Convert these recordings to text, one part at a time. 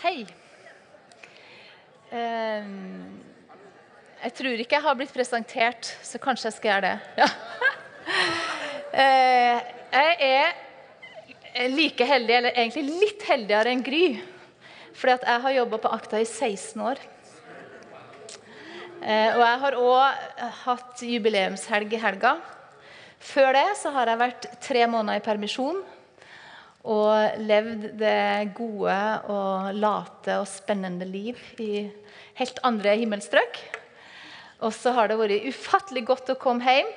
Hei. Ehm, jeg tror ikke jeg har blitt presentert, så kanskje jeg skal gjøre det. Ja. Eh, jeg er like heldig, eller egentlig litt heldigere enn Gry. Fordi at jeg har jobba på Akta i 16 år. Eh, og jeg har òg hatt jubileumshelg i helga. Før det så har jeg vært tre måneder i permisjon og levd det gode og late og spennende liv i helt andre himmelstrøk. Og så har det vært ufattelig godt å komme hjem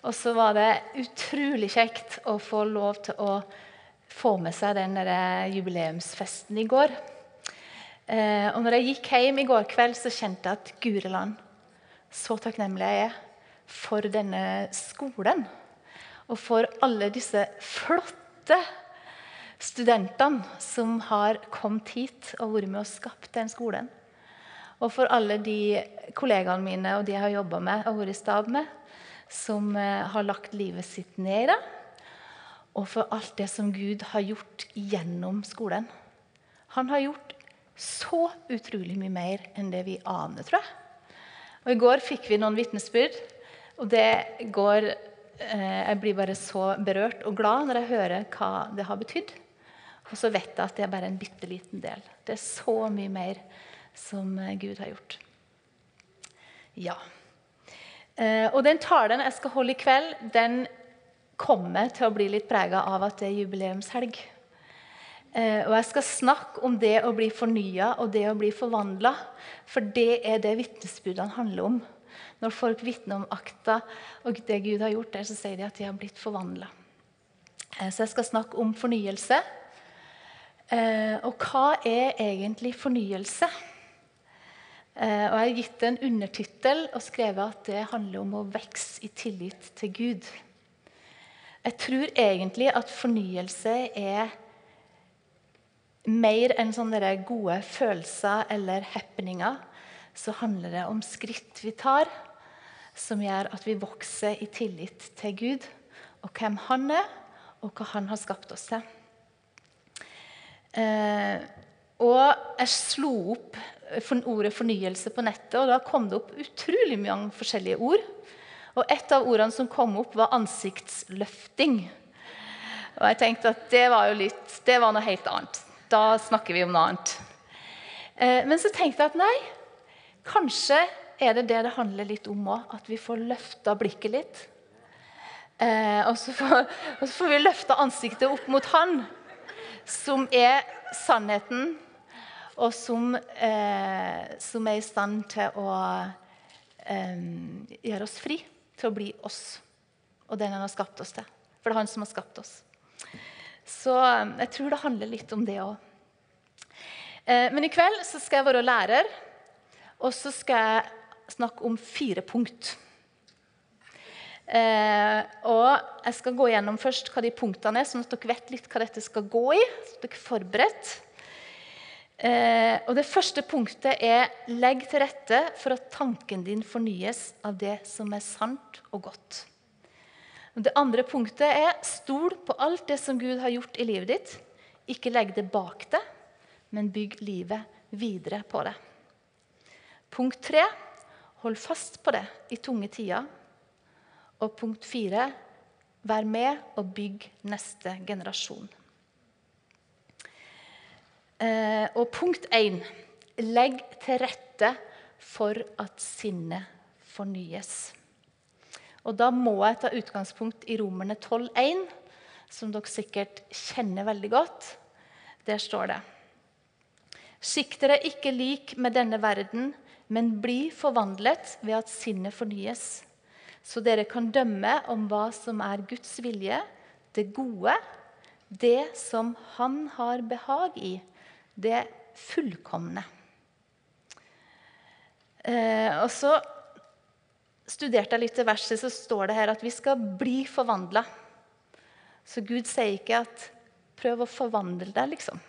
og så var det utrolig kjekt å få lov til å få med seg den jubileumsfesten i går. Eh, og når jeg gikk hjem i går kveld, så kjente jeg at Gureland, så takknemlig jeg er for denne skolen. Og for alle disse flotte studentene som har kommet hit og vært med og skapt den skolen. Og for alle de kollegaene mine og de jeg har jobba med og vært i stab med som eh, har lagt livet sitt ned i det. Og for alt det som Gud har gjort gjennom skolen. Han har gjort så utrolig mye mer enn det vi aner, tror jeg. Og I går fikk vi noen vitnesbyrd, og det går eh, Jeg blir bare så berørt og glad når jeg hører hva det har betydd. Og så vet jeg at det er bare en bitte liten del. Det er så mye mer som eh, Gud har gjort. Ja. Eh, og den talen jeg skal holde i kveld, den kommer til å bli litt prega av at det er jubileumshelg. Eh, og jeg skal snakke om det å bli fornya og det å bli forvandla. For det er det vitnesbyrdene handler om. Når folk vitner om akta og det Gud har gjort der, så sier de at de har blitt forvandla. Så jeg skal snakke om fornyelse. Og hva er egentlig fornyelse? Eh, og Jeg har gitt en undertittel og skrevet at det handler om å vokse i tillit til Gud. Jeg tror egentlig at fornyelse er mer enn sånne gode følelser eller happeninger. Så handler det om skritt vi tar, som gjør at vi vokser i tillit til Gud. Og hvem Han er, og hva Han har skapt oss til. Eh, og jeg slo opp ordet fornyelse på nettet, og da kom det opp utrolig mange forskjellige ord. Og et av ordene som kom opp, var ansiktsløfting. Og jeg tenkte at det var jo litt, det var noe helt annet. Da snakker vi om noe annet. Eh, men så tenkte jeg at nei, kanskje er det det det handler litt om òg. At vi får løfta blikket litt. Eh, og, så får, og så får vi løfta ansiktet opp mot Han som er sannheten og som, eh, som, er i stand til å eh, gjøre oss fri til å bli oss og den han har skapt oss til. For det er han som har skapt oss. Så eh, jeg tror det handler litt om det òg. Eh, men i kveld så skal jeg være lærer, og så skal jeg snakke om fire punkt. Eh, og Jeg skal gå gjennom først hva de punktene er, sånn at dere vet litt hva dette skal gå i. så dere er forberedt. Eh, og Det første punktet er legg til rette for at tanken din fornyes av det som er sant og godt. Og det andre punktet er stol på alt det som Gud har gjort i livet ditt. Ikke legg det bak deg, men bygg livet videre på det. Punkt tre hold fast på det i tunge tider. Og punkt fire vær med og bygg neste generasjon. Eh, og punkt én legg til rette for at sinnet fornyes. Og Da må jeg ta utgangspunkt i Romerne 12,1, som dere sikkert kjenner veldig godt. Der står det Skikk dere ikke lik med denne verden, men bli forvandlet ved at sinnet fornyes, så dere kan dømme om hva som er Guds vilje, det gode, det som Han har behag i, det fullkomne. Eh, og så studerte jeg litt til verset, så står det her at vi skal bli forvandla. Så Gud sier ikke at 'prøv å forvandle deg', liksom.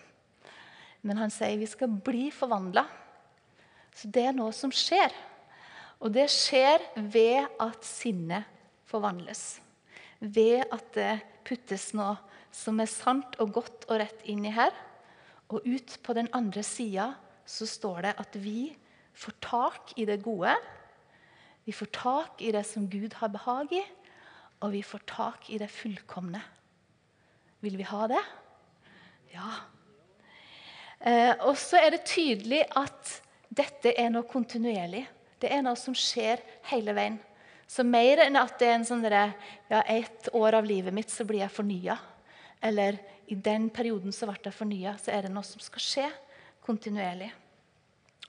Men han sier vi skal bli forvandla. Så det er noe som skjer. Og det skjer ved at sinnet forvandles. Ved at det puttes noe som er sant og godt og rett inni her Og ut på den andre sida så står det at vi får tak i det gode. Vi får tak i det som Gud har behag i, og vi får tak i det fullkomne. Vil vi ha det? Ja. Eh, og så er det tydelig at dette er noe kontinuerlig. Det er noe som skjer hele veien. Så mer enn at det er en sånn der, ja, ett år av livet mitt så blir jeg fornya, eller i den perioden så ble jeg fornya, så er det noe som skal skje kontinuerlig.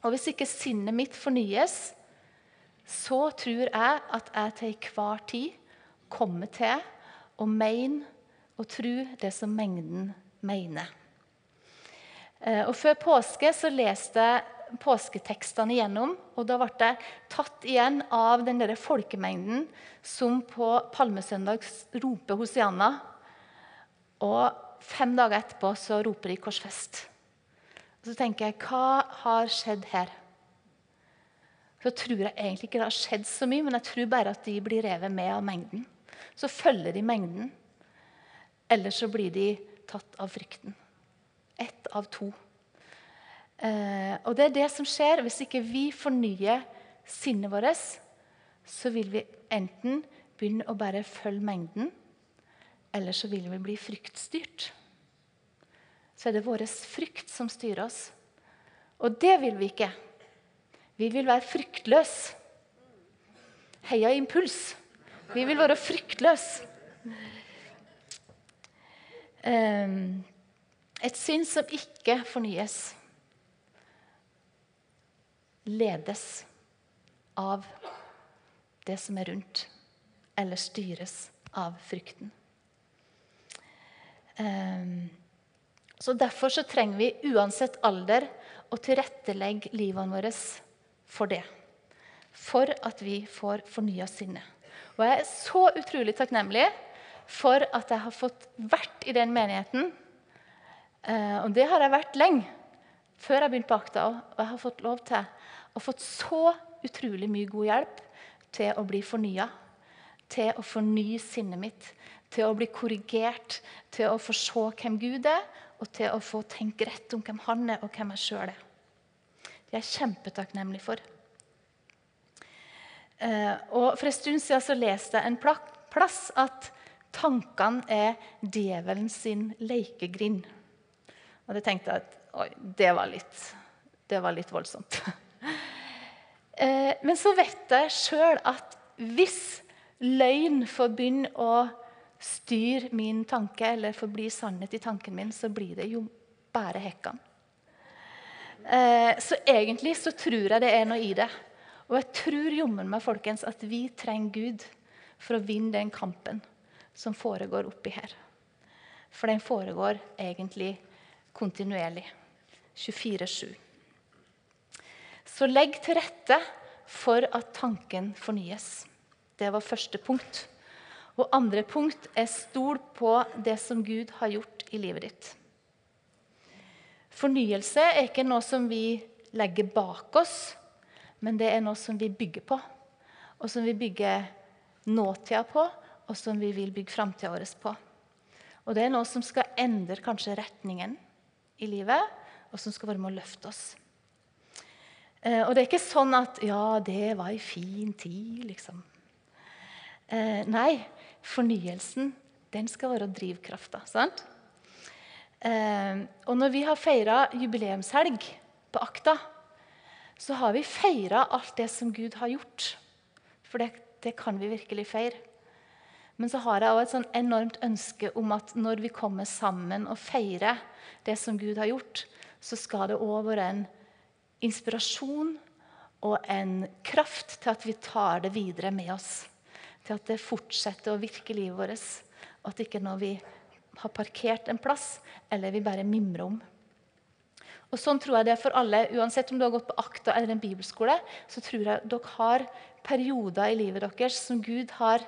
Og hvis ikke sinnet mitt fornyes, så tror jeg at jeg til enhver tid kommer til å mene og tro det som mengden mener. Eh, og Før påske så leste jeg påsketekstene igjennom. og Da ble jeg tatt igjen av den der folkemengden som på palmesøndag roper Hosianna. Og fem dager etterpå så roper de 'korsfest'. Og Så tenker jeg, hva har skjedd her? Så tror jeg egentlig ikke det har skjedd så mye, men jeg tror bare at de blir revet med av mengden. Så følger de mengden. Eller så blir de tatt av frykten. Ett av to. Eh, og det er det som skjer hvis ikke vi fornyer sinnet vårt. Så vil vi enten begynne å bare følge mengden, eller så vil vi bli fryktstyrt. Så er det vår frykt som styrer oss. Og det vil vi ikke. Vi vil være fryktløse. Heia impuls. Vi vil være fryktløse. Um, et syn som ikke fornyes, ledes av det som er rundt, eller styres av frykten. Um, så Derfor så trenger vi uansett alder å tilrettelegge livene våre for det. For at vi får fornya sinnet. Og jeg er så utrolig takknemlig for at jeg har fått vært i den menigheten Eh, og det har jeg vært lenge, før jeg begynte på Akta. Og jeg har fått lov til å fått så utrolig mye god hjelp til å bli fornya. Til å fornye sinnet mitt, til å bli korrigert, til å få se hvem Gud er, og til å få tenke rett om hvem han er, og hvem jeg sjøl er. Det er jeg kjempetakknemlig for. Eh, og For en stund siden så leste jeg en plass at tankene er djevelen sin lekegrind. Og det tenkte jeg at oi, det var litt, det var litt voldsomt. Eh, men så vet jeg sjøl at hvis løgn får begynne å styre min tanke, eller får bli sannhet i tanken min, så blir det jo bare hekkan. Eh, så egentlig så tror jeg det er noe i det. Og jeg tror jommen meg folkens, at vi trenger Gud for å vinne den kampen som foregår oppi her. For den foregår egentlig kontinuerlig. 24-7. Så legg til rette for at tanken fornyes. Det var første punkt. Og andre punkt er stol på det som Gud har gjort i livet ditt. Fornyelse er ikke noe som vi legger bak oss, men det er noe som vi bygger på. Og som vi bygger nåtida på, og som vi vil bygge framtida vår på. Og det er noe som skal endre kanskje retningen i livet, og som skal være med å løfte oss. Eh, og det er ikke sånn at 'ja, det var ei fin tid', liksom. Eh, nei, fornyelsen den skal være drivkrafta. sant? Eh, og når vi har feira jubileumshelg på Akta, så har vi feira alt det som Gud har gjort. For det, det kan vi virkelig feire. Men så har jeg også et sånn enormt ønske om at når vi kommer sammen og feirer det som Gud har gjort, så skal det òg være en inspirasjon og en kraft til at vi tar det videre med oss. Til at det fortsetter å virke livet vårt. Og at ikke når vi har parkert en plass, eller vi bare mimrer om. Og Sånn tror jeg det er for alle. Uansett om du har gått på akta eller en bibelskole, så tror jeg dere har perioder i livet deres som Gud har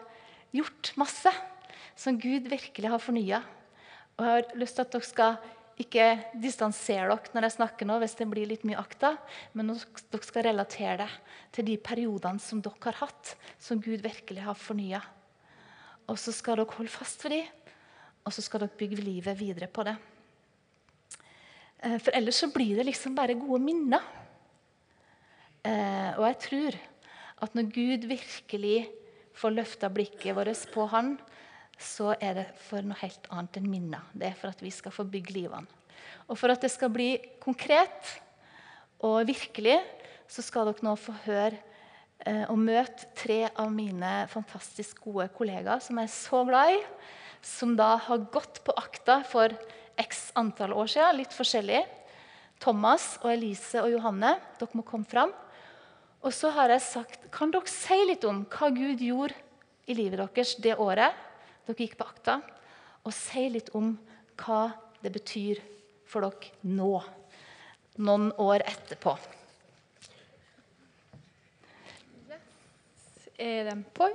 gjort masse som Gud virkelig har fornya. Og jeg har lyst til at dere skal ikke distansere dere når jeg snakker nå, hvis det blir litt mye akta, men dere skal relatere det til de periodene som dere har hatt, som Gud virkelig har fornya. Og så skal dere holde fast ved dem, og så skal dere bygge livet videre på det. Eh, for ellers så blir det liksom bare gode minner. Eh, og jeg tror at når Gud virkelig får løfta blikket vårt på Han, så er det for noe helt annet enn minner. Det er for at vi skal få bygge livene. Og for at det skal bli konkret og virkelig, så skal dere nå få høre eh, og møte tre av mine fantastisk gode kollegaer som jeg er så glad i. Som da har gått på akta for x antall år siden, litt forskjellig. Thomas og Elise og Johanne, dere må komme fram. Og så har jeg sagt Kan dere si litt om hva Gud gjorde i livet deres det året dere gikk på akta? Og si litt om hva det betyr for dere nå, noen år etterpå. Er den på?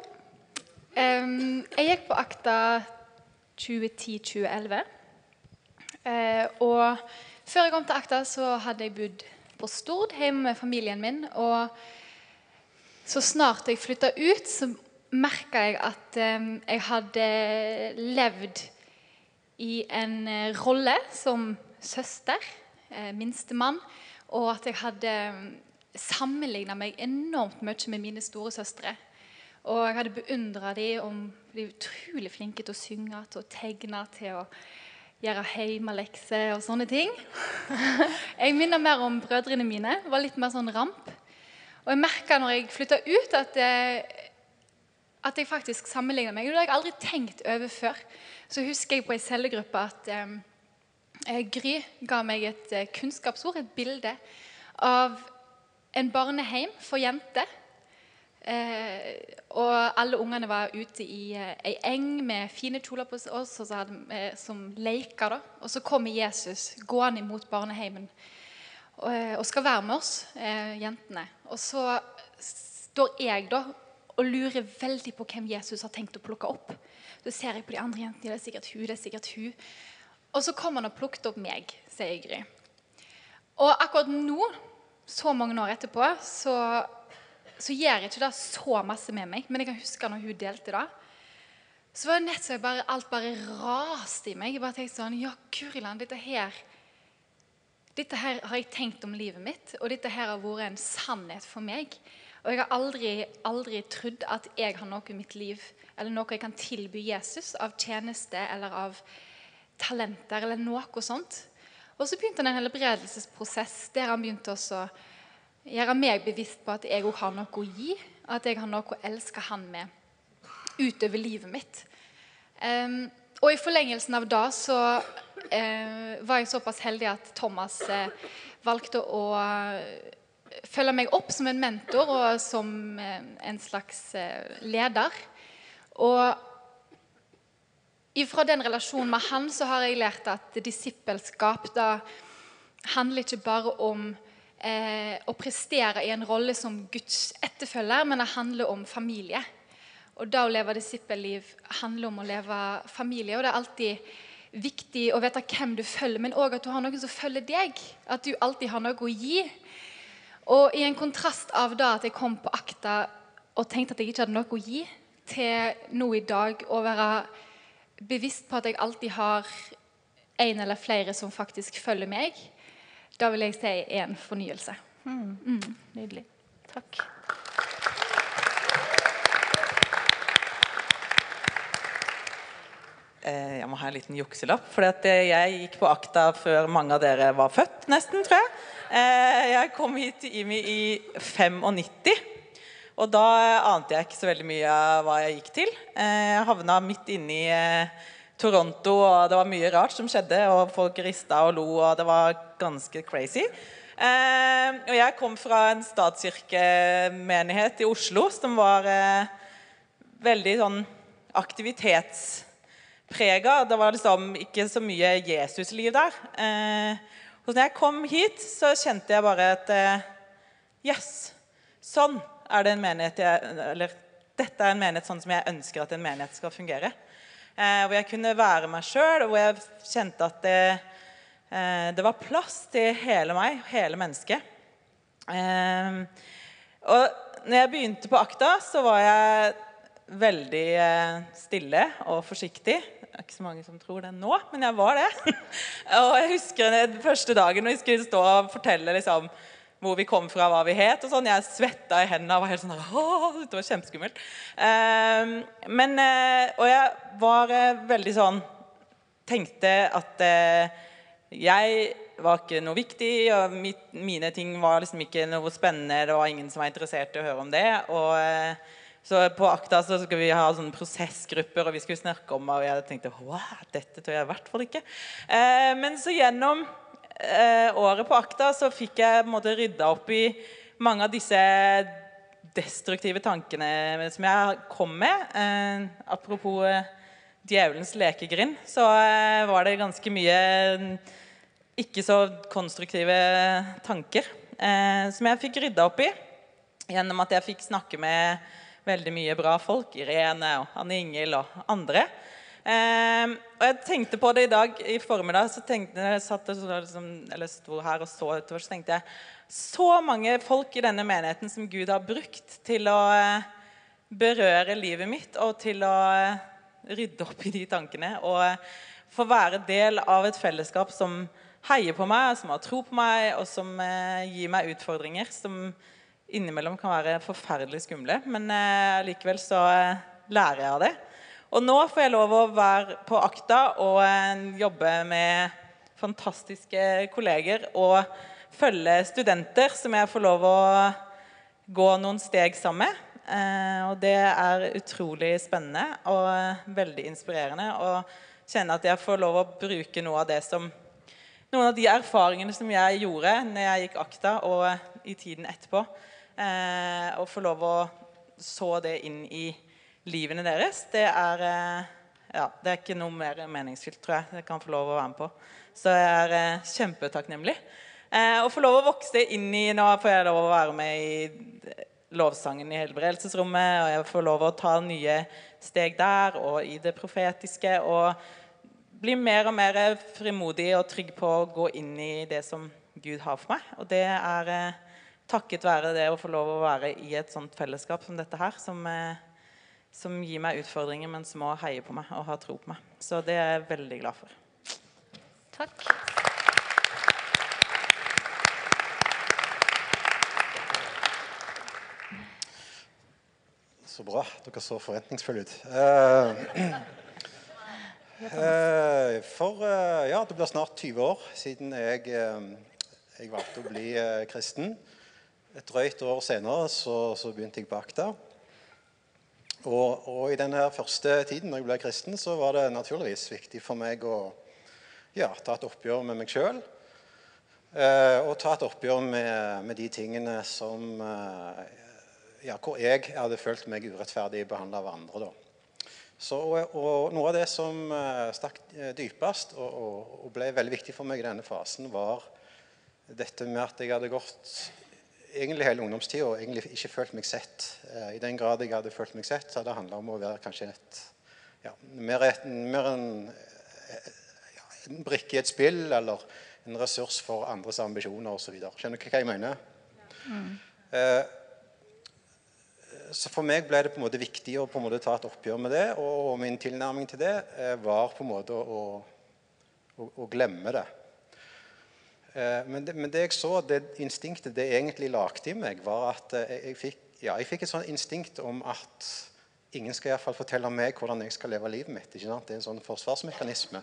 Um, jeg gikk på akta 2010-2011. Uh, og før jeg kom til akta, så hadde jeg bodd på Stord hjemme med familien min. Og så snart jeg flytta ut, så merka jeg at um, jeg hadde levd i en uh, rolle som søster, uh, minstemann, og at jeg hadde um, sammenligna meg enormt mye med mine storesøstre. Og jeg hadde beundra dem om de er utrolig flinke til å synge, til å tegne, til å gjøre hjemmelekser og sånne ting. Jeg minner mer om brødrene mine. var litt mer sånn ramp. Og jeg merka når jeg flytta ut, at, eh, at jeg faktisk sammenligner meg. Det hadde jeg aldri tenkt over før. Så husker jeg på ei cellegruppe at eh, Gry ga meg et eh, kunnskapsord, et bilde, av en barneheim for jenter Eh, og alle ungene var ute i eh, ei eng med fine kjoler på oss hadde, eh, som leker. Da. Og så kommer Jesus gående imot barneheimen og, eh, og skal være med oss, eh, jentene. Og så står jeg da og lurer veldig på hvem Jesus har tenkt å plukke opp. Så ser jeg på de andre jentene. Det er sikkert hun, det er sikkert hun. Og så kommer han og plukket opp meg, sier Gry. Og akkurat nå, så mange år etterpå, så så gjør ikke det så masse med meg. Men jeg kan huske når hun delte det. Så var det nett så alt bare raste i meg. Jeg bare tenkte sånn Ja, Guriland, dette her dette her har jeg tenkt om livet mitt, og dette her har vært en sannhet for meg. Og jeg har aldri, aldri trodd at jeg har noe i mitt liv eller noe jeg kan tilby Jesus av tjeneste eller av talenter eller noe sånt. Og så begynte han en helbredelsesprosess der han begynte også gjøre meg bevisst på at jeg òg har noe å gi. At jeg har noe å elske Han med utover livet mitt. Um, og i forlengelsen av det så uh, var jeg såpass heldig at Thomas uh, valgte å uh, følge meg opp som en mentor og som en slags leder. Og ifra den relasjonen med han så har jeg lært at disippelskap da handler ikke bare om eh, å prestere i en rolle som Guds etterfølger, men det handler om familie. Og da å leve disippelliv handler om å leve familie. Og det er alltid viktig å vite hvem du følger, men òg at du har noen som følger deg. At du alltid har noe å gi. Og i en kontrast av da at jeg kom på akta og tenkte at jeg ikke hadde noe å gi, til nå i dag å være bevisst på at jeg alltid har en eller flere som faktisk følger meg, da vil jeg si er en fornyelse. Mm. Mm. Nydelig. Takk. Jeg må ha en liten jukselapp. For eh, jeg gikk på akta før mange av dere var født, nesten, tror jeg. Eh, jeg kom hit til IMI i 95. Og da ante jeg ikke så veldig mye av hva jeg gikk til. Jeg havna midt inni Toronto, og det var mye rart som skjedde. og Folk rista og lo, og det var ganske crazy. Eh, og jeg kom fra en statskirkemenighet i Oslo som var eh, veldig sånn aktivitetsprega. Det var liksom ikke så mye Jesusliv der. Eh, og når jeg kom hit, så kjente jeg bare at eh, Yes! Sånn er det en menighet jeg, Eller dette er en menighet sånn som jeg ønsker at en menighet skal fungere. Eh, hvor jeg kunne være meg sjøl, og hvor jeg kjente at det, eh, det, var plass til hele meg, hele mennesket. Eh, og når jeg begynte på Akta, så var jeg veldig stille og forsiktig. Det er ikke så mange som tror det nå, men jeg var det. og jeg husker den første dagen når vi skulle stå og fortelle liksom, hvor vi kom fra, hva vi het. og sånn. Jeg svetta i hendene og var helt sånn Det var kjempeskummelt. Eh, men, eh, og jeg var eh, veldig sånn Tenkte at eh, jeg var ikke noe viktig, og mine ting var liksom ikke noe spennende. Det var ingen som var interessert i å høre om det. og så På Akta så skal vi ha sånne prosessgrupper, og vi skulle snakke om Og jeg tenkte wow, dette tør jeg i hvert fall ikke. Eh, men så gjennom eh, året på Akta så fikk jeg på en måte rydda opp i mange av disse destruktive tankene som jeg kom med. Eh, apropos eh, djevelens lekegrind, så eh, var det ganske mye ikke så konstruktive tanker eh, som jeg fikk rydda opp i gjennom at jeg fikk snakke med veldig mye bra folk. Irene og Anne Ingel og andre. Eh, og jeg tenkte på det i dag i formiddag. så tenkte jeg satt liksom, eller sto her og så utover, så tenkte jeg så mange folk i denne menigheten som Gud har brukt til å eh, berøre livet mitt og til å eh, rydde opp i de tankene. Og eh, få være del av et fellesskap som heier på meg, som har tro på meg, og som eh, gir meg utfordringer som innimellom kan være forferdelig skumle. Men eh, likevel så eh, lærer jeg av det. Og nå får jeg lov å være på Akta og eh, jobbe med fantastiske kolleger og følge studenter som jeg får lov å gå noen steg sammen med. Eh, og det er utrolig spennende og eh, veldig inspirerende å kjenne at jeg får lov å bruke noe av det som noen av de erfaringene som jeg gjorde når jeg gikk akta og i tiden etterpå, eh, og få lov å så det inn i livene deres, det er, eh, ja, det er ikke noe mer meningsfylt, tror jeg. Jeg kan få lov å være med på. Så jeg er eh, kjempetakknemlig. Eh, å få lov å vokse inn i Nå får jeg lov å være med i lovsangen i helbredelsesrommet, og jeg får lov å ta nye steg der og i det profetiske. og bli mer og mer frimodig og trygg på å gå inn i det som Gud har for meg. Og det er eh, takket være det å få lov å være i et sånt fellesskap som dette her, som, eh, som gir meg utfordringer, men som også heier på meg og har tro på meg. Så det er jeg veldig glad for. Takk. Så bra. Dere så forventningsfulle ut. Eh, eh, for eh, ja, det blir snart 20 år siden jeg, eh, jeg valgte å bli eh, kristen. Et drøyt år senere så, så begynte jeg på Akta. Og, og i denne første tiden når jeg ble kristen, så var det naturligvis viktig for meg å ja, ta et oppgjør med meg sjøl. Eh, og ta et oppgjør med, med de tingene som eh, ja, hvor jeg hadde følt meg urettferdig behandla av andre. Da. Så, og, og, Noe av det som eh, stakk uh, dypest og, og, ble veldig viktig for meg i denne fasen, var dette med at jeg hadde gått egentlig hele ungdomstida egentlig ikke følt meg sett. Eh, I den grad jeg hadde følt meg sett, så hadde det handla om å være kanskje et, ja, mer, et, mer en, ja, en brikke i et spill eller en ressurs for andres ambisjoner osv. Skjønner du hva jeg mener? Mm så for meg ble det på en måte viktig å på en måte ta et oppgjør med det. Og min tilnærming til det eh, var på en måte å, å, å glemme det. Eh, men, det. men, det. jeg så, det instinktet det egentlig lagde i meg, var at eh, jeg, fikk, ja, jeg fikk et sånt instinkt om at ingen skal i fall fortelle meg hvordan jeg skal leve livet mitt. Det er en sånn forsvarsmekanisme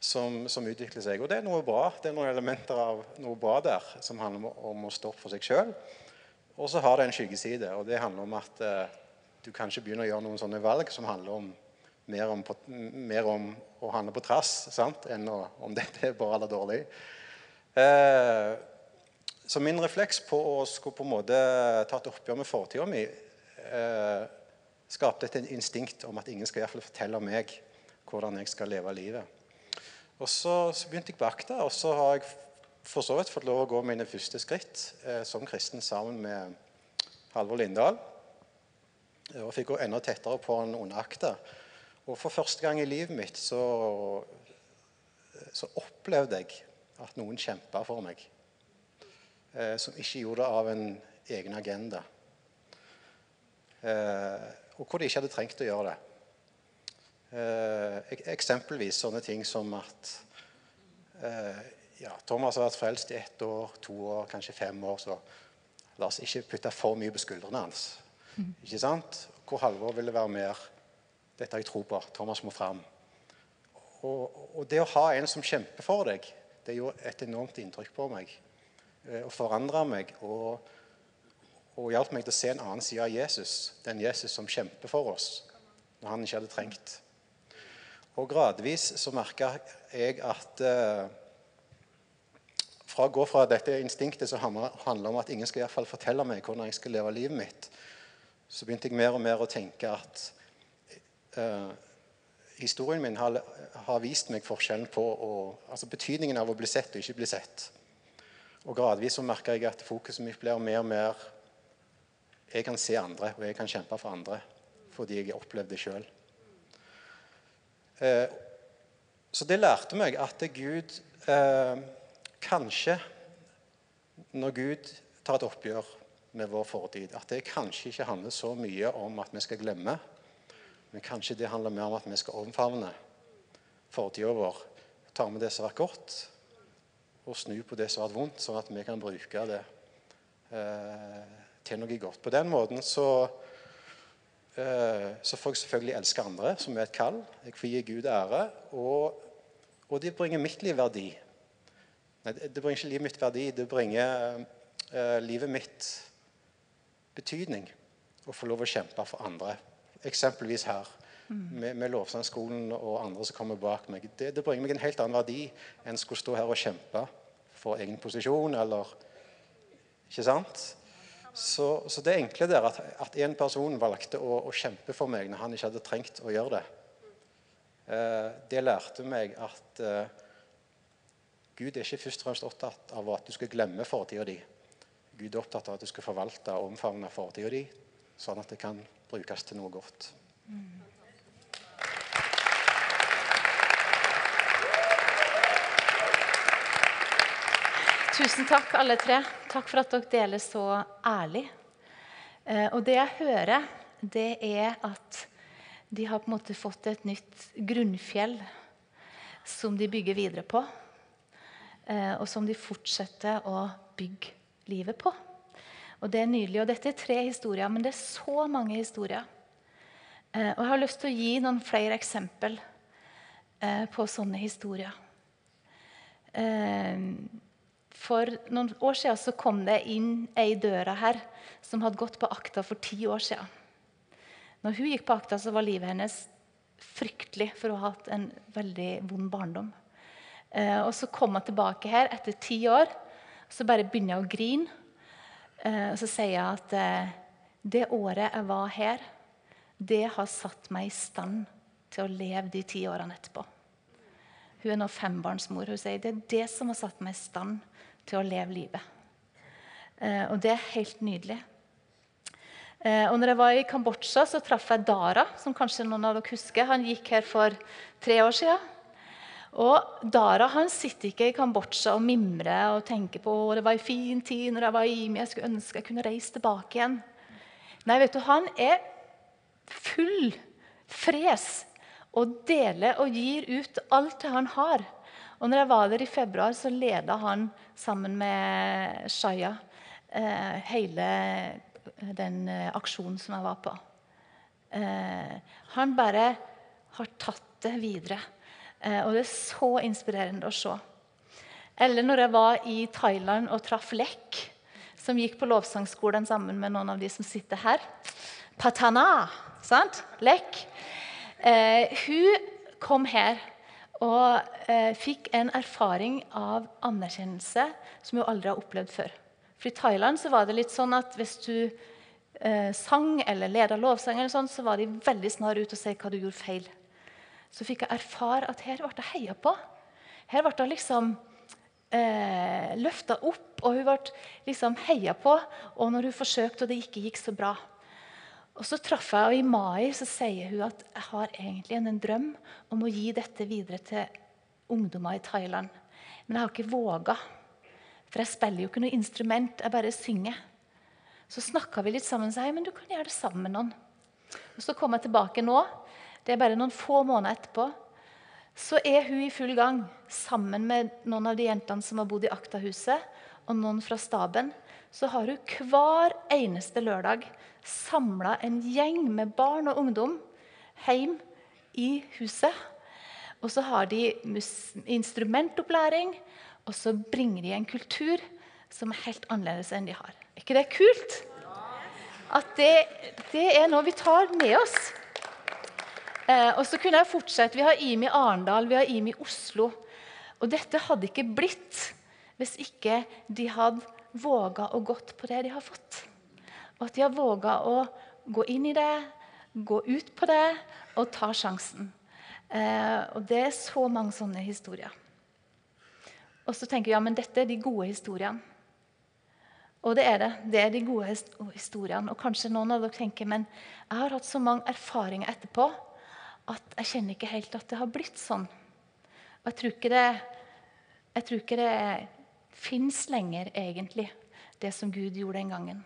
som, som, utvikler seg. Og det er noe bra. Det er noen elementer av noe bra der som handler om, å stå opp for seg sjøl. Og så har det en skyggeside, og det handler om at eh, du kanskje begynner å gjøre noen sånne valg som handler om mer om, mer om å handle på trass sant? enn å, om dette er bra eller dårlig. Eh, så min refleks på å skulle på en måte ta et oppgjør med fortida mi eh, skapte et instinkt om at ingen skal i hvert fall fortelle meg hvordan jeg skal leve livet. Og så, så begynte jeg på akta, og så har jeg for så vidt fått lov å gå mine første skritt eh, som kristen sammen med Halvor Lindahl. Og fikk gå enda tettere på han under akta. Og for første gang i livet mitt så, så opplevde jeg at noen kjempa for meg. Eh, som ikke gjorde det av en egen agenda. Eh, og hvor de ikke hadde trengt å gjøre det. Eh, eksempelvis sånne ting som at eh, ja, Thomas har vært frelst i ett år, to år, kanskje fem år. Så la oss ikke putte for mye på skuldrene hans. Ikke sant? Hvor Halvor ville være mer Dette har jeg tro på. Thomas må fram. Og, og det å ha en som kjemper for deg, det gjorde et enormt inntrykk på meg. eh, Og forandra meg. Og, og hjalp meg til å se en annen side av Jesus. Den Jesus som kjemper for oss når han ikke hadde trengt. Og gradvis så merka jeg at eh, fra å gå fra dette instinktet som handler om at ingen skal i hvert fall fortelle meg hvordan jeg skal leve livet mitt, så begynte jeg mer og mer å tenke at eh, historien min har, har vist meg forskjellen på å, altså betydningen av å bli sett og ikke bli sett. Og gradvis så merka jeg at fokuset mitt blir mer og mer Jeg kan se andre, og jeg kan kjempe for andre fordi jeg har opplevd det sjøl. Eh, så det lærte meg at Gud eh, kanskje Når Gud tar et oppgjør med vår fortid, at det kanskje ikke handler så mye om at vi skal glemme, men kanskje det handler mer om at vi skal omfavne fortida vår. Ta med det som har vært godt, og snu på det som har vært vondt, sånn at vi kan bruke det eh, til noe godt. På den måten så eh, så får jeg selvfølgelig elske andre, som er et kall. Jeg får gi Gud ære. Og, og det bringer mitt liv verdi. Nei, det bringer ikke livet mitt verdi, det bringer eh, livet mitt betydning. Å få lov å kjempe for andre. Eksempelvis her, med, med lovsangskolen og andre som kommer bak meg. Det, det bringer meg en helt annen verdi enn skulle stå her og kjempe for egen posisjon eller Ikke sant? Så, så det enkle der at, at en person valgte å, å kjempe for meg når han ikke hadde trengt å gjøre det, eh, det lærte meg at eh, Gud er ikke først og fremst opptatt av at du skal glemme fortida di. Gud er opptatt av at du skal forvalte og omfavne fortida di, sånn at det kan brukes til noe godt. Tusen takk, alle tre. Takk for at dere deler så ærlig. Eh, Og det jeg hører, det er at de har på en måte fått et nytt grunnfjell som de bygger videre på. eh, Og som de fortsetter å bygge livet på. Og det er nydelig. Og dette er tre historier, men det er så mange historier. Eh, Og jeg har lyst til å gi noen flere eksempel eh, på sånne historier. Eh, For noen år siden så kom det inn ei døra her som hadde gått på akta for ti år siden. Når hun gikk på akta, så var livet hennes fryktelig for å ha hatt en veldig vond barndom. Og Så kom hun tilbake her etter ti år. Så bare begynner hun å grine. Eh, og så sier jeg at eh, det året jeg var her, det har satt meg i stand til å leve de ti årene etterpå. Hun er nå fembarnsmor. Hun sier det er det som har satt meg i stand til å leve livet. Eh, og det er helt nydelig. Og når jeg var i Kambodsja, så traff jeg Dara, som kanskje noen av dere husker. Han gikk her for tre år siden. Og Dara han sitter ikke i Kambodsja og mimrer og tenker på det var en fin tid når jeg var i Imi, jeg skulle ønske jeg kunne reise tilbake igjen. Nei, vet du, han er full fres og deler og gir ut alt det han har. Og når jeg var der i februar, så leda han sammen med Shaya eh, hele den eh, aksjonen som jeg var på. Eh, han bare har tatt det videre. Eh, og det er så inspirerende å se. Eller når jeg var i Thailand og traff Lek, som gikk på lovsangskolen sammen med noen av de som sitter her. Patana, sant? Lek. Eh, hun kom her og eh, fikk en erfaring av anerkjennelse som hun aldri har opplevd før. For I Thailand så var det litt sånn at hvis du eh, sang eller leda lovsang, eller sånn, så var de veldig snar ut og sa hva du gjorde feil. Så fikk jeg erfare at her ble jeg heia på. Her ble jeg liksom eh, løfta opp, og hun ble liksom heia på. Og når hun forsøkte, og det ikke gikk så bra. Og så traff jeg, og I mai så sier hun at jeg har egentlig en drøm om å gi dette videre til ungdommer i Thailand. Men jeg har ikke våga. For jeg spiller jo ikke noe instrument, jeg bare synger. Så snakka vi litt sammen og sa men du kan gjøre det sammen med noen. Og Så kom jeg tilbake nå Det er bare noen få måneder etterpå. Så er hun i full gang sammen med noen av de jentene som har bodd i Aktahuset, og noen fra staben. Så har hun hver eneste lørdag samla en gjeng med barn og ungdom hjem i huset. Og så har de instrumentopplæring, og så bringer de en kultur som er helt annerledes enn de har. Er ikke det kult? At det, det er noe vi tar med oss. Eh, og så kunne jeg fortsette. Vi har IMI Arendal, vi har IMI Oslo. Og dette hadde ikke blitt hvis ikke de hadde våga å gått på det de har fått. Og at de har våga å gå inn i det, gå ut på det og ta sjansen. Eh, og det er så mange sånne historier. Og så tenker vi ja, men dette er de gode historiene. Og det er det. Det er de gode historiene. Og kanskje noen av dere tenker men jeg har hatt så mange erfaringer etterpå at jeg kjenner ikke helt at det har blitt sånn. Og jeg tror ikke det, jeg tror ikke det fins lenger, egentlig, det som Gud gjorde den gangen.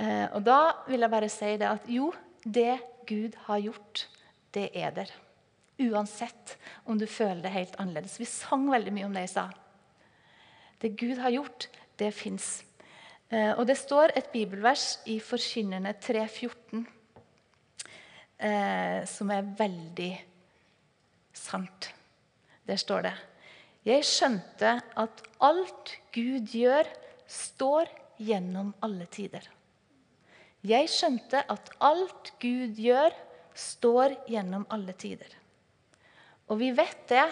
Eh, og da vil jeg bare si det at jo, det Gud har gjort, det er der. Uansett om du føler det helt annerledes. Vi sang veldig mye om det i stad. Det Gud har gjort, det fins. Eh, og det står et bibelvers i Forkynnerne 3,14 eh, som er veldig sant. Der står det Jeg skjønte at alt Gud gjør, står gjennom alle tider. Jeg skjønte at alt Gud gjør, står gjennom alle tider. Og vi vet det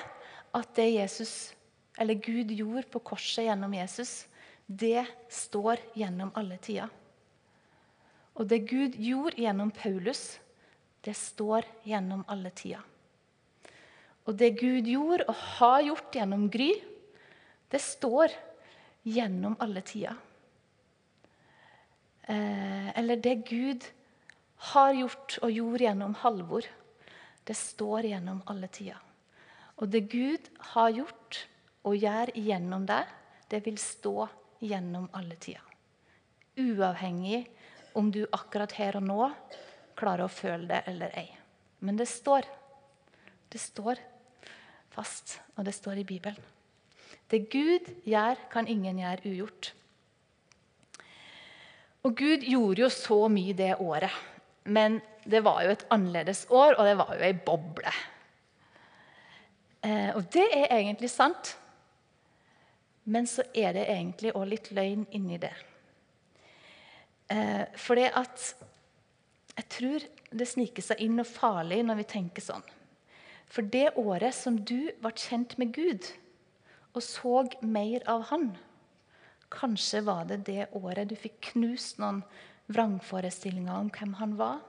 at det Jesus, eller Gud gjorde på korset gjennom Jesus, det står gjennom alle tider. Og det Gud gjorde gjennom Paulus, det står gjennom alle tider. Og det Gud gjorde og har gjort gjennom Gry, det står gjennom alle tider. Eh, eller det Gud har gjort og gjorde gjennom Halvor, det står gjennom alle tider. Og det Gud har gjort og gjør gjennom deg, det vil stå gjennom alle tider. Uavhengig om du akkurat her og nå klarer å føle det eller ei. Men det står. Det står fast, og det står i Bibelen. Det Gud gjør, kan ingen gjøre ugjort. Og Gud gjorde jo så mye det året. Men det var jo et annerledes år, og det var jo ei boble. Eh, og det er egentlig sant. Men så er det egentlig òg litt løgn inni det. Eh, for det at jeg tror det sniker seg inn noe farlig når vi tenker sånn. For det året som du ble kjent med Gud og så mer av Han, kanskje var det det året du fikk knust noen vrangforestillinger om hvem han var,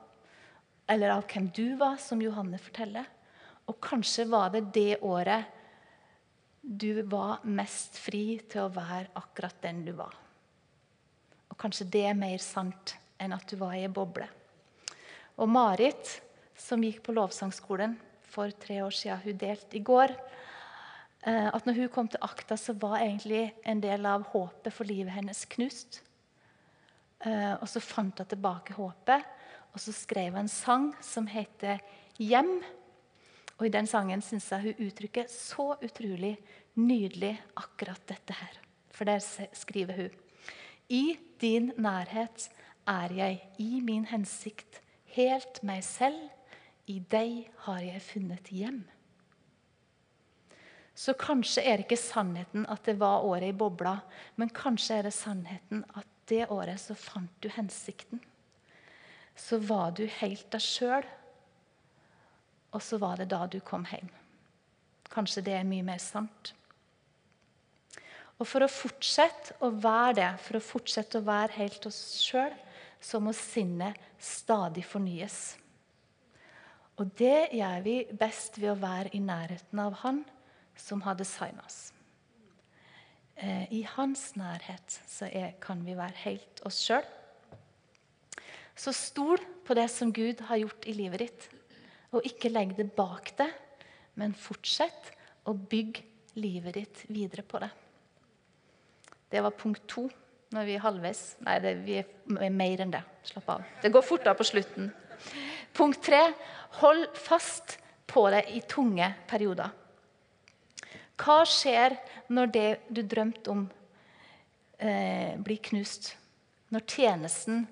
eller av hvem du var, som Johanne forteller. Og kanskje var det det året du var mest fri til å være akkurat den du var. Og kanskje det er mer sant enn at du var i ei boble. Og Marit, som gikk på lovsangskolen for tre år siden, hun delte i går eh, at når hun kom til akta, så var egentlig en del av håpet for livet hennes knust. Eh, og så fant hun tilbake håpet, og så skrev hun en sang som heter 'Hjem'. Og I den sangen syns jeg hun uttrykker så utrolig nydelig akkurat dette her. For der skriver hun I din nærhet er jeg i min hensikt helt meg selv. I deg har jeg funnet hjem. Så kanskje er det ikke sannheten at det var året i bobla, men kanskje er det sannheten at det året så fant du hensikten. Så var du helt deg sjøl, og så var det da du kom hjem. Kanskje det er mye mer sant. Og For å fortsette å være det, for å fortsette å være helt oss sjøl, så må sinnet stadig fornyes. Og det gjør vi best ved å være i nærheten av Han som har designa oss. Eh, I hans nærhet er, kan vi være helt oss sjøl. Så stol på det som Gud har gjort i livet ditt. Og ikke legg det bak deg, men fortsett å bygge livet ditt videre på det. Det var punkt to. Når vi er halvveis Nei, det, vi er mer enn det. Slapp av. Det går fortere på slutten. Punkt tre hold fast på det i tunge perioder. Hva skjer når det du drømte om, eh, blir knust? Når tjenesten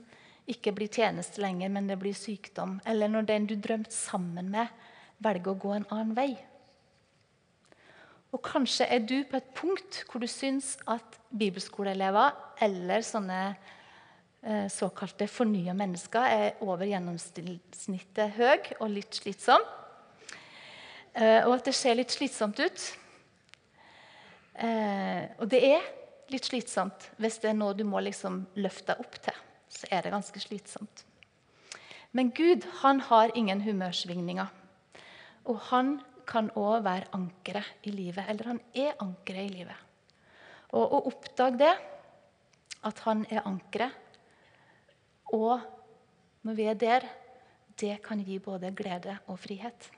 ikke blir tjeneste lenger, men det blir sykdom? Eller når den du drømte sammen med, velger å gå en annen vei? Og kanskje er du på et punkt hvor du syns at bibelskoleelever eller sånne eh, såkalte fornya mennesker er over gjennomsnittet høy og litt slitsom. Eh, og at det ser litt slitsomt ut. Eh, og det er litt slitsomt hvis det er noe du må liksom løfte deg opp til. Så er det ganske slitsomt. Men Gud han har ingen humørsvingninger. Og han kan òg være ankeret i livet. Eller han er ankeret i livet. Og å oppdage det, at han er ankeret, og når vi er der, det kan gi både glede og frihet.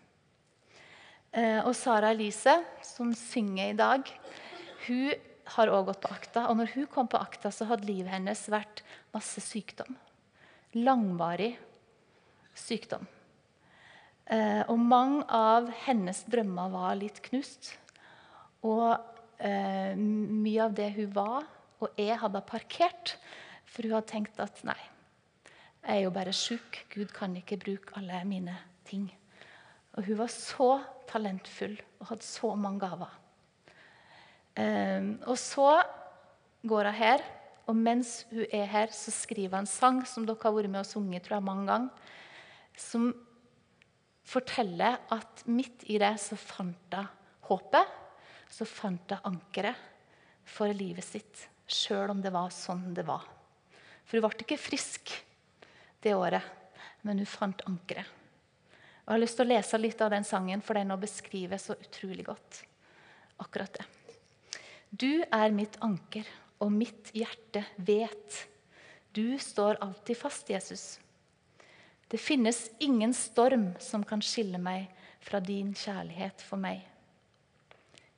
Eh, og Sara Elise, som synger i dag, hun har også gått på akta. Og når hun kom på akta, så hadde livet hennes vært masse sykdom. Langvarig sykdom. Eh, og mange av hennes drømmer var litt knust. Og eh, mye av det hun var og jeg hadde parkert, for hun hadde tenkt at nei, jeg er jo bare sjuk. Gud kan ikke bruke alle mine ting. Og hun var så talentfull og hadde så mange gaver. Um, og så går hun her, og mens hun er her, så skriver hun en sang som dere har vært med og sunget tror jeg, mange ganger, som forteller at midt i det så fant hun håpet. Så fant hun ankeret for livet sitt, sjøl om det var sånn det var. For hun ble ikke frisk det året, men hun fant ankeret. Og Jeg har lyst til å lese litt av den sangen, for den beskriver så utrolig godt akkurat det. Du er mitt anker, og mitt hjerte vet. Du står alltid fast, Jesus. Det finnes ingen storm som kan skille meg fra din kjærlighet for meg.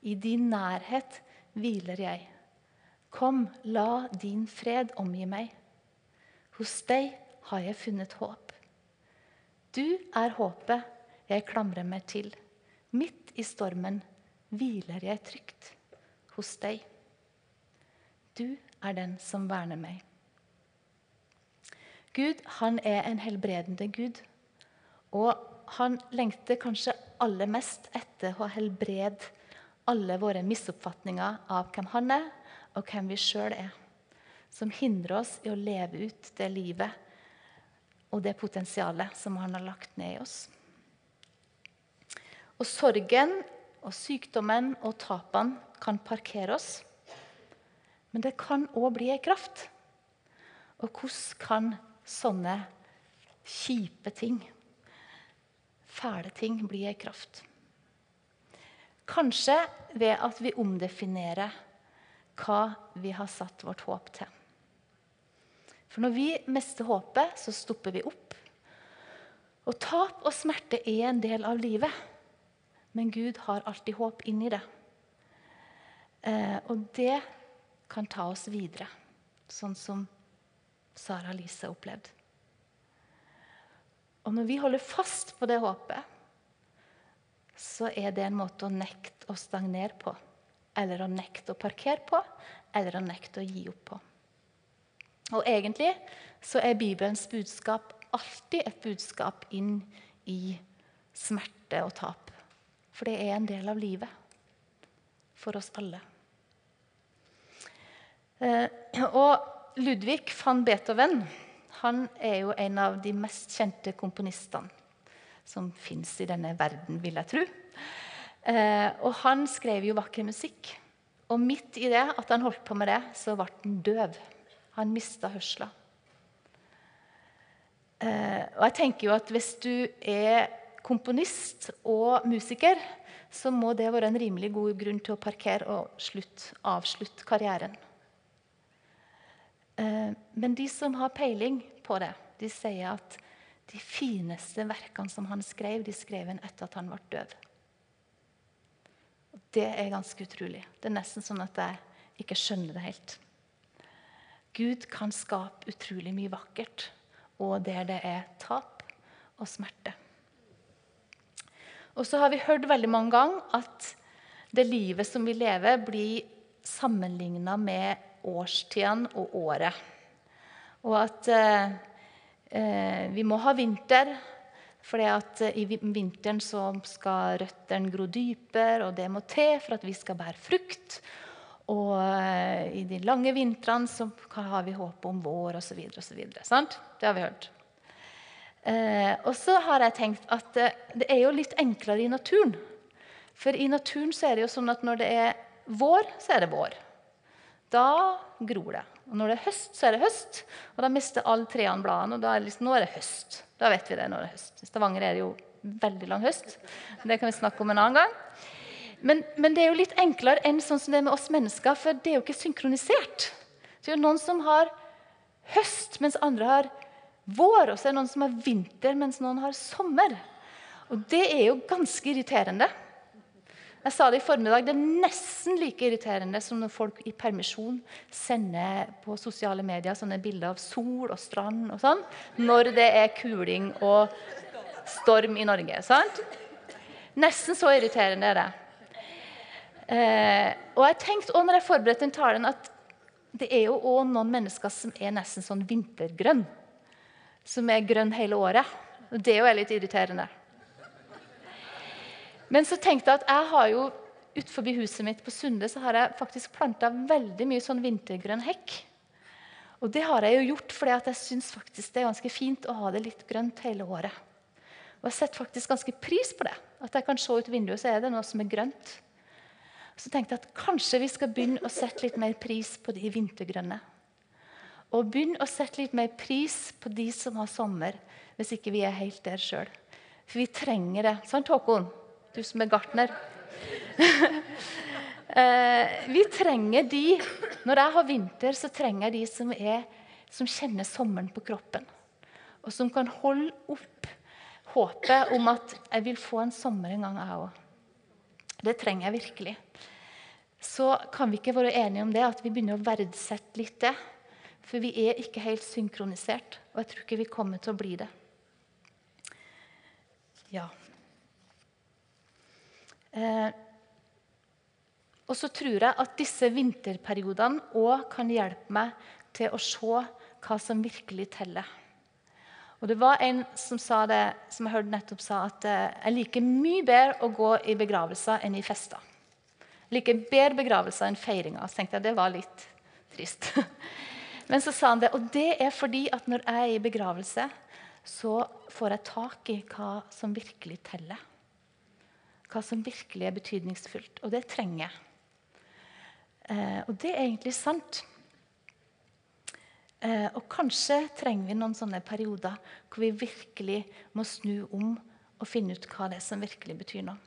I din nærhet hviler jeg. Kom, la din fred omgi meg. Hos deg har jeg funnet håp. Du er håpet jeg klamrer meg til. Midt i stormen hviler jeg trygt hos deg. Du er den som verner meg. Gud han er en helbredende Gud. Og han lengter kanskje aller mest etter å helbrede alle våre misoppfatninger av hvem han er, og hvem vi sjøl er. Som hindrer oss i å leve ut det livet og det potensialet som han har lagt ned i oss. Og sorgen og sykdommen og tapene kan parkere oss. Men det kan òg bli ei kraft. Og hvordan kan sånne kjipe ting, fæle ting, blir ei kraft? Kanskje ved at vi omdefinerer hva vi har satt vårt håp til. For når vi mister håpet, så stopper vi opp. Og tap og smerte er en del av livet. Men Gud har alltid håp inni det. Eh, og det kan ta oss videre, sånn som Sara Lise opplevd. Og når vi holder fast på det håpet, så er det en måte å nekte å stagnere på. Eller å nekte å parkere på, eller å nekte å gi opp på. Og egentlig så er Bibelens budskap alltid et budskap inn i smerte og tap. For det er en del av livet for oss alle. Eh, og Ludvig van Beethoven han er jo en av de mest kjente komponistene som fins i denne verden, vil jeg tro. Eh, og han skrev jo vakker musikk. Og midt i det at han holdt på med det, så ble han døv. Han mista hørsla. Eh, og jeg tenker jo at hvis du er komponist og musiker, så må det være en rimelig god grunn til å parkere og slutt, avslutte karrieren. Eh, men de som har peiling på det, de sier at de fineste verkene som han skrev, de skrev han etter at han ble død. Det er ganske utrolig. Det er nesten sånn at jeg ikke skjønner det helt. Gud kan skape utrolig mye vakkert, og der det er tap, og smerte. Og så har vi hørt veldig mange ganger at det livet som vi lever, blir sammenligna med årstidene og året. Og at eh, eh, vi må ha vinter, for eh, i vinteren så skal røttene gro dypere, og det må til for at vi skal bære frukt. Og eh, i de lange vintrene så har vi håp om vår osv. Det har vi hørt. Eh, og så har jeg tenkt at eh, det er jo litt enklere i naturen. For i naturen så er det jo sånn at når det er vår, så er det vår. Da gror det. Og når det er høst, så er det høst. Og da mister alle trærne bladene. Og da er det liksom, nå er det høst. Da vet vi det når det er høst. I Stavanger er det jo veldig lang høst. Det kan vi snakke om en annen gang. Men, men, det er jo litt enklere enn sånn som det er med oss mennesker, for det er jo ikke synkronisert. Så det er jo noen som har høst, mens andre har vår. Og så er det noen som har vinter, mens noen har sommer. Og det er jo ganske irriterende. Jeg sa det i formiddag, Det er nesten like irriterende som når folk i permisjon sender på sosiale medier sånne bilder av sol og strand og sånn, når det er kuling og storm i Norge. sant? Nesten så irriterende er det. Eh, og jeg tenkte også når jeg forberedte den talen, at det er jo også noen mennesker som er nesten sånn vintergrønn. Som er grønn hele året. Og det er jo litt irriterende. Men så tenkte jeg at jeg har jo utenfor huset mitt på Sunde så har jeg faktisk planta veldig mye sånn vintergrønn hekk. Og det har jeg jo gjort fordi jeg syns faktisk det er ganske fint å ha det litt grønt hele året. Og jeg setter faktisk ganske pris på det. At jeg kan se ut vinduet, så er det noe som er grønt. Så tenkte jeg at kanskje vi skal begynne å sette litt mer pris på de vintergrønne. Og begynne å sette litt mer pris på de som har sommer, hvis ikke vi er helt der sjøl. For vi trenger det. Sant, Håkon? Du som er gartner. Eh, vi trenger de Når jeg har vinter, så trenger jeg de som, er, som kjenner sommeren på kroppen. Og som kan holde opp håpet om at jeg vil få en sommer en gang, jeg òg. Det trenger jeg virkelig. Så kan vi ikke være enige om det, at vi begynner å verdsette litt det. For vi er ikke helt synkronisert, og jeg tror ikke vi kommer til å bli det. Ja. Eh, og så tror jeg at disse vinterperiodene òg kan hjelpe meg til å se hva som virkelig teller. Og Det var en som sa det, som jeg hørte nettopp sa, at eh, jeg liker mye bedre å gå i begravelser enn i fester. Jeg liker bedre begravelser enn feiringer. Så tenkte jeg det var litt trist. Men så sa han det, og det er fordi at når jeg er i begravelse, så får jeg tak i hva som virkelig teller hva som virkelig er betydningsfullt. Og det trenger jeg. Eh, og det er egentlig sant. Eh, og kanskje trenger vi noen sånne perioder hvor vi virkelig må snu om og finne ut hva det er som virkelig betyr noe.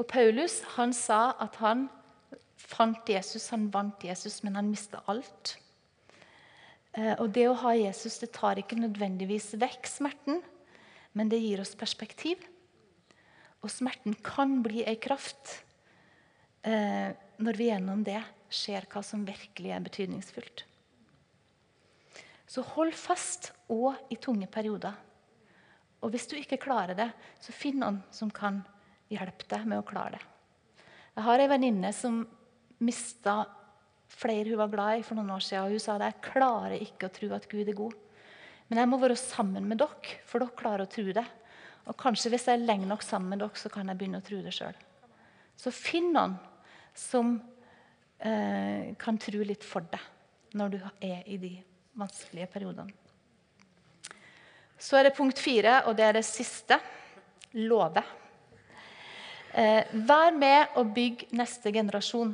Og Paulus han sa at han fant Jesus, han vant Jesus, men han mista alt. Eh, og det å ha Jesus det tar ikke nødvendigvis vekk smerten, men det gir oss perspektiv. Og smerten kan bli ei kraft eh, når vi gjennom det ser hva som virkelig er betydningsfullt. Så hold fast òg i tunge perioder. Og hvis du ikke klarer det, så finn noen som kan hjelpe deg med å klare det. Jeg har ei venninne som mista flere hun var glad i for noen år siden. Og hun sa at jeg klarer ikke å tro at Gud er god. Men jeg må være sammen med dere, for dere klarer å tro det. Og kanskje hvis jeg er lenge nok sammen med dere, så kan jeg begynne å tro det sjøl. Så finn noen som eh, kan tro litt for deg når du er i de vanskelige periodene. Så er det punkt fire, og det er det siste love. Eh, vær med og bygg neste generasjon.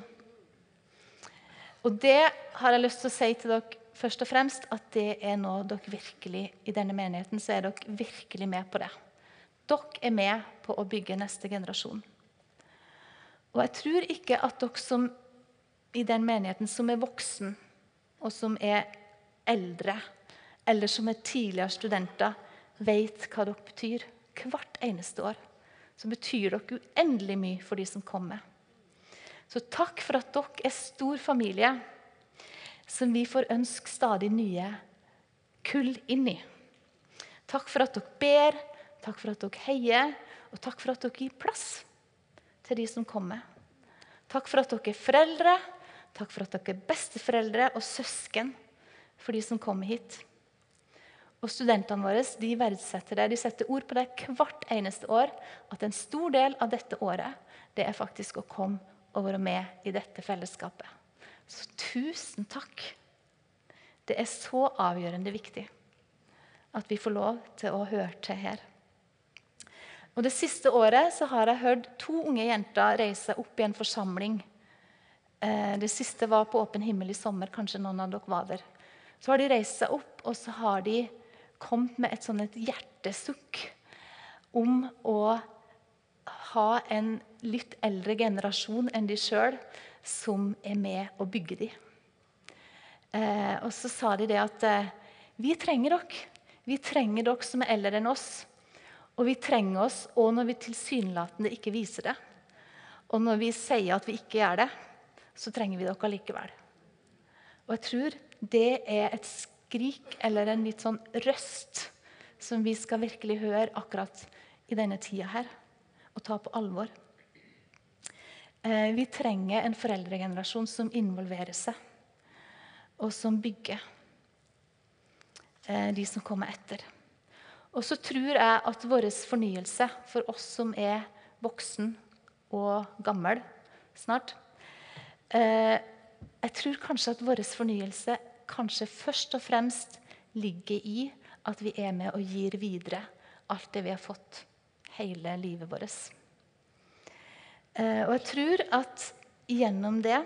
Og det har jeg lyst til å si til dere først og fremst at det er noe dere virkelig i denne menigheten så er dere virkelig med på det. Dere er med på å bygge neste generasjon. Og jeg tror ikke at dere som i den menigheten som er voksen, og som er eldre, eller som er tidligere studenter, vet hva dere betyr. Hvert eneste år så betyr dere uendelig mye for de som kommer. Så takk for at dere er stor familie som vi får ønske stadig nye kull inn i. Takk for at dere ber, takk for at dere heier, og takk for at dere gir plass til de som kommer. Takk for at dere er foreldre, takk for at dere er besteforeldre og søsken for de som kommer hit. Og Studentene våre de verdsetter det. De setter ord på det hvert eneste år. At en stor del av dette året det er faktisk å komme og være med i dette fellesskapet. Så tusen takk. Det er så avgjørende viktig at vi får lov til å høre til her. Og Det siste året så har jeg hørt to unge jenter reise opp i en forsamling. Eh, det siste var på Åpen himmel i sommer. Kanskje noen av dere var der. Så har de reist seg opp, og så har de kommet med et sånn et hjertesukk om å ha en litt eldre generasjon enn de sjøl som er med å bygge de. Eh, og så sa de det at eh, vi trenger dere. Vi trenger dere som er eldre enn oss. Og vi trenger oss òg når vi tilsynelatende ikke viser det. Og når vi sier at vi ikke gjør det, så trenger vi dere likevel. Og jeg tror det er et skrik eller en litt sånn røst som vi skal virkelig høre akkurat i denne tida her, og ta på alvor. Eh, vi trenger en foreldregenerasjon som involverer seg, og som bygger eh, de som kommer etter. Og så tror jeg at vår fornyelse, for oss som er voksen og gammel snart eh, Jeg tror kanskje at vår fornyelse kanskje først og fremst ligger i at vi er med og gir videre alt det vi har fått hele livet vårt. Eh, og jeg tror at gjennom det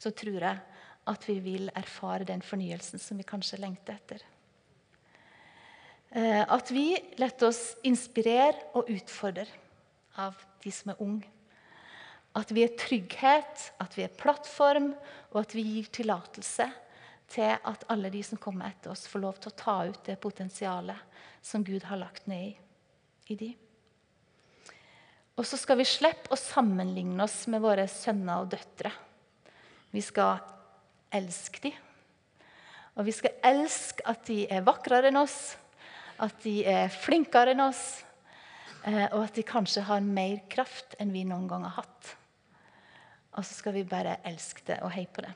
så tror jeg at vi vil erfare den fornyelsen som vi kanskje lengter etter. Eh, at vi lar oss inspirere og utfordre av de som er unge. At vi er trygghet, at vi er plattform, og at vi gir tillatelse til at alle de som kommer etter oss, får lov til å ta ut det potensialet som Gud har lagt ned i, i de. Og så skal vi slippe å sammenligne oss med våre sønner og døtre. Vi skal elske dem. Og vi skal elske at de er vakrere enn oss, at de er flinkere enn oss, eh, og at de kanskje har mer kraft enn vi noen gang har hatt. Og så skal vi bare elske det og heie på det.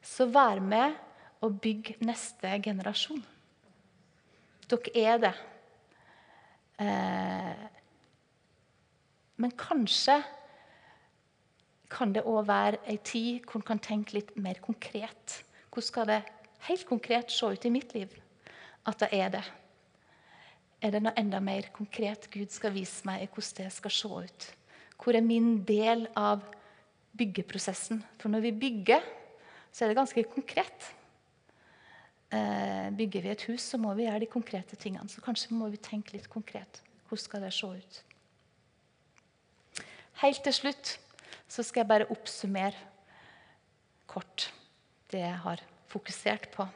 Så vær med og bygg neste generasjon. Dere er det. Eh, men kanskje kan det òg være ei tid hvor en kan tenke litt mer konkret. Hvordan skal det helt konkret se ut i mitt liv at det er det? Er det noe enda mer konkret Gud skal vise meg i hvordan det skal se ut? Hvor er min del av byggeprosessen? For når vi bygger, så er det ganske konkret. Eh, bygger vi et hus, så må vi gjøre de konkrete tingene. Så kanskje må vi tenke litt konkret. Hvordan skal det se ut? Helt til slutt så skal jeg bare oppsummere kort det jeg har fokusert på.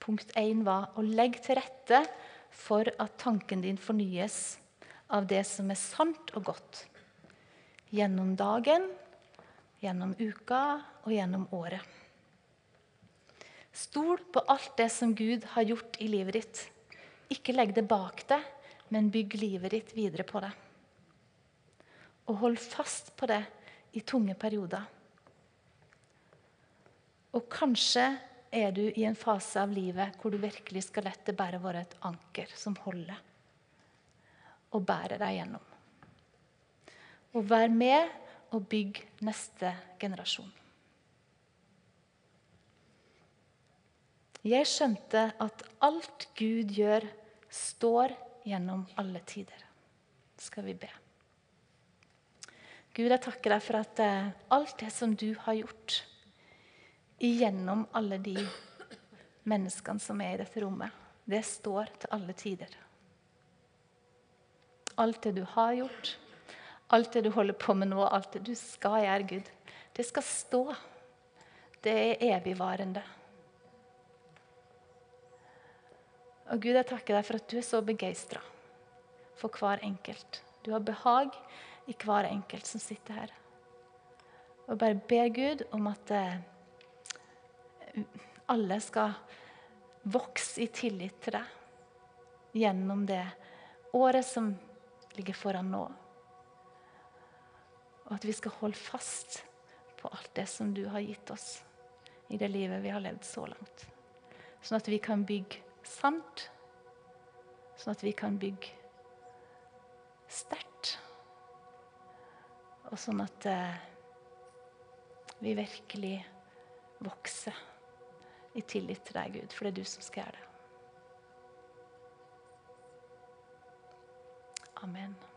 Punkt 1 var å legge til rette for at tanken din fornyes av det som er sant og godt. Gjennom dagen, gjennom uka og gjennom året. Stol på alt det som Gud har gjort i livet ditt. Ikke legg det bak deg, men bygg livet ditt videre på det. Og hold fast på det i tunge perioder. Og kanskje er du i en fase av livet hvor du virkelig skal det bare være et anker som holder og bære deg gjennom. Og vær med og bygg neste generasjon. Jeg skjønte at alt Gud gjør, står gjennom alle tider. Skal vi be. Gud, jeg takker deg for at eh, alt det som du har gjort igjennom alle de menneskene som er i dette rommet, det står til alle tider alt det du har gjort, alt det du holder på med nå, alt det du skal gjøre, Gud, det skal stå. Det er evigvarende. Og Gud, jeg takker deg for at du er så begeistra for hver enkelt. Du har behag i hver enkelt som sitter her. Og bare ber Gud om at eh, alle skal vokse i tillit til deg gjennom det året som ligger foran nå. Og at vi skal holde fast på alt det som du har gitt oss i det livet vi har levd så langt. Sånn at vi kan bygge sant. Sånn at vi kan bygge sterkt. Og sånn at eh, vi virkelig vokser i tillit til deg, Gud, for det er du som skal gjøre det. Amen.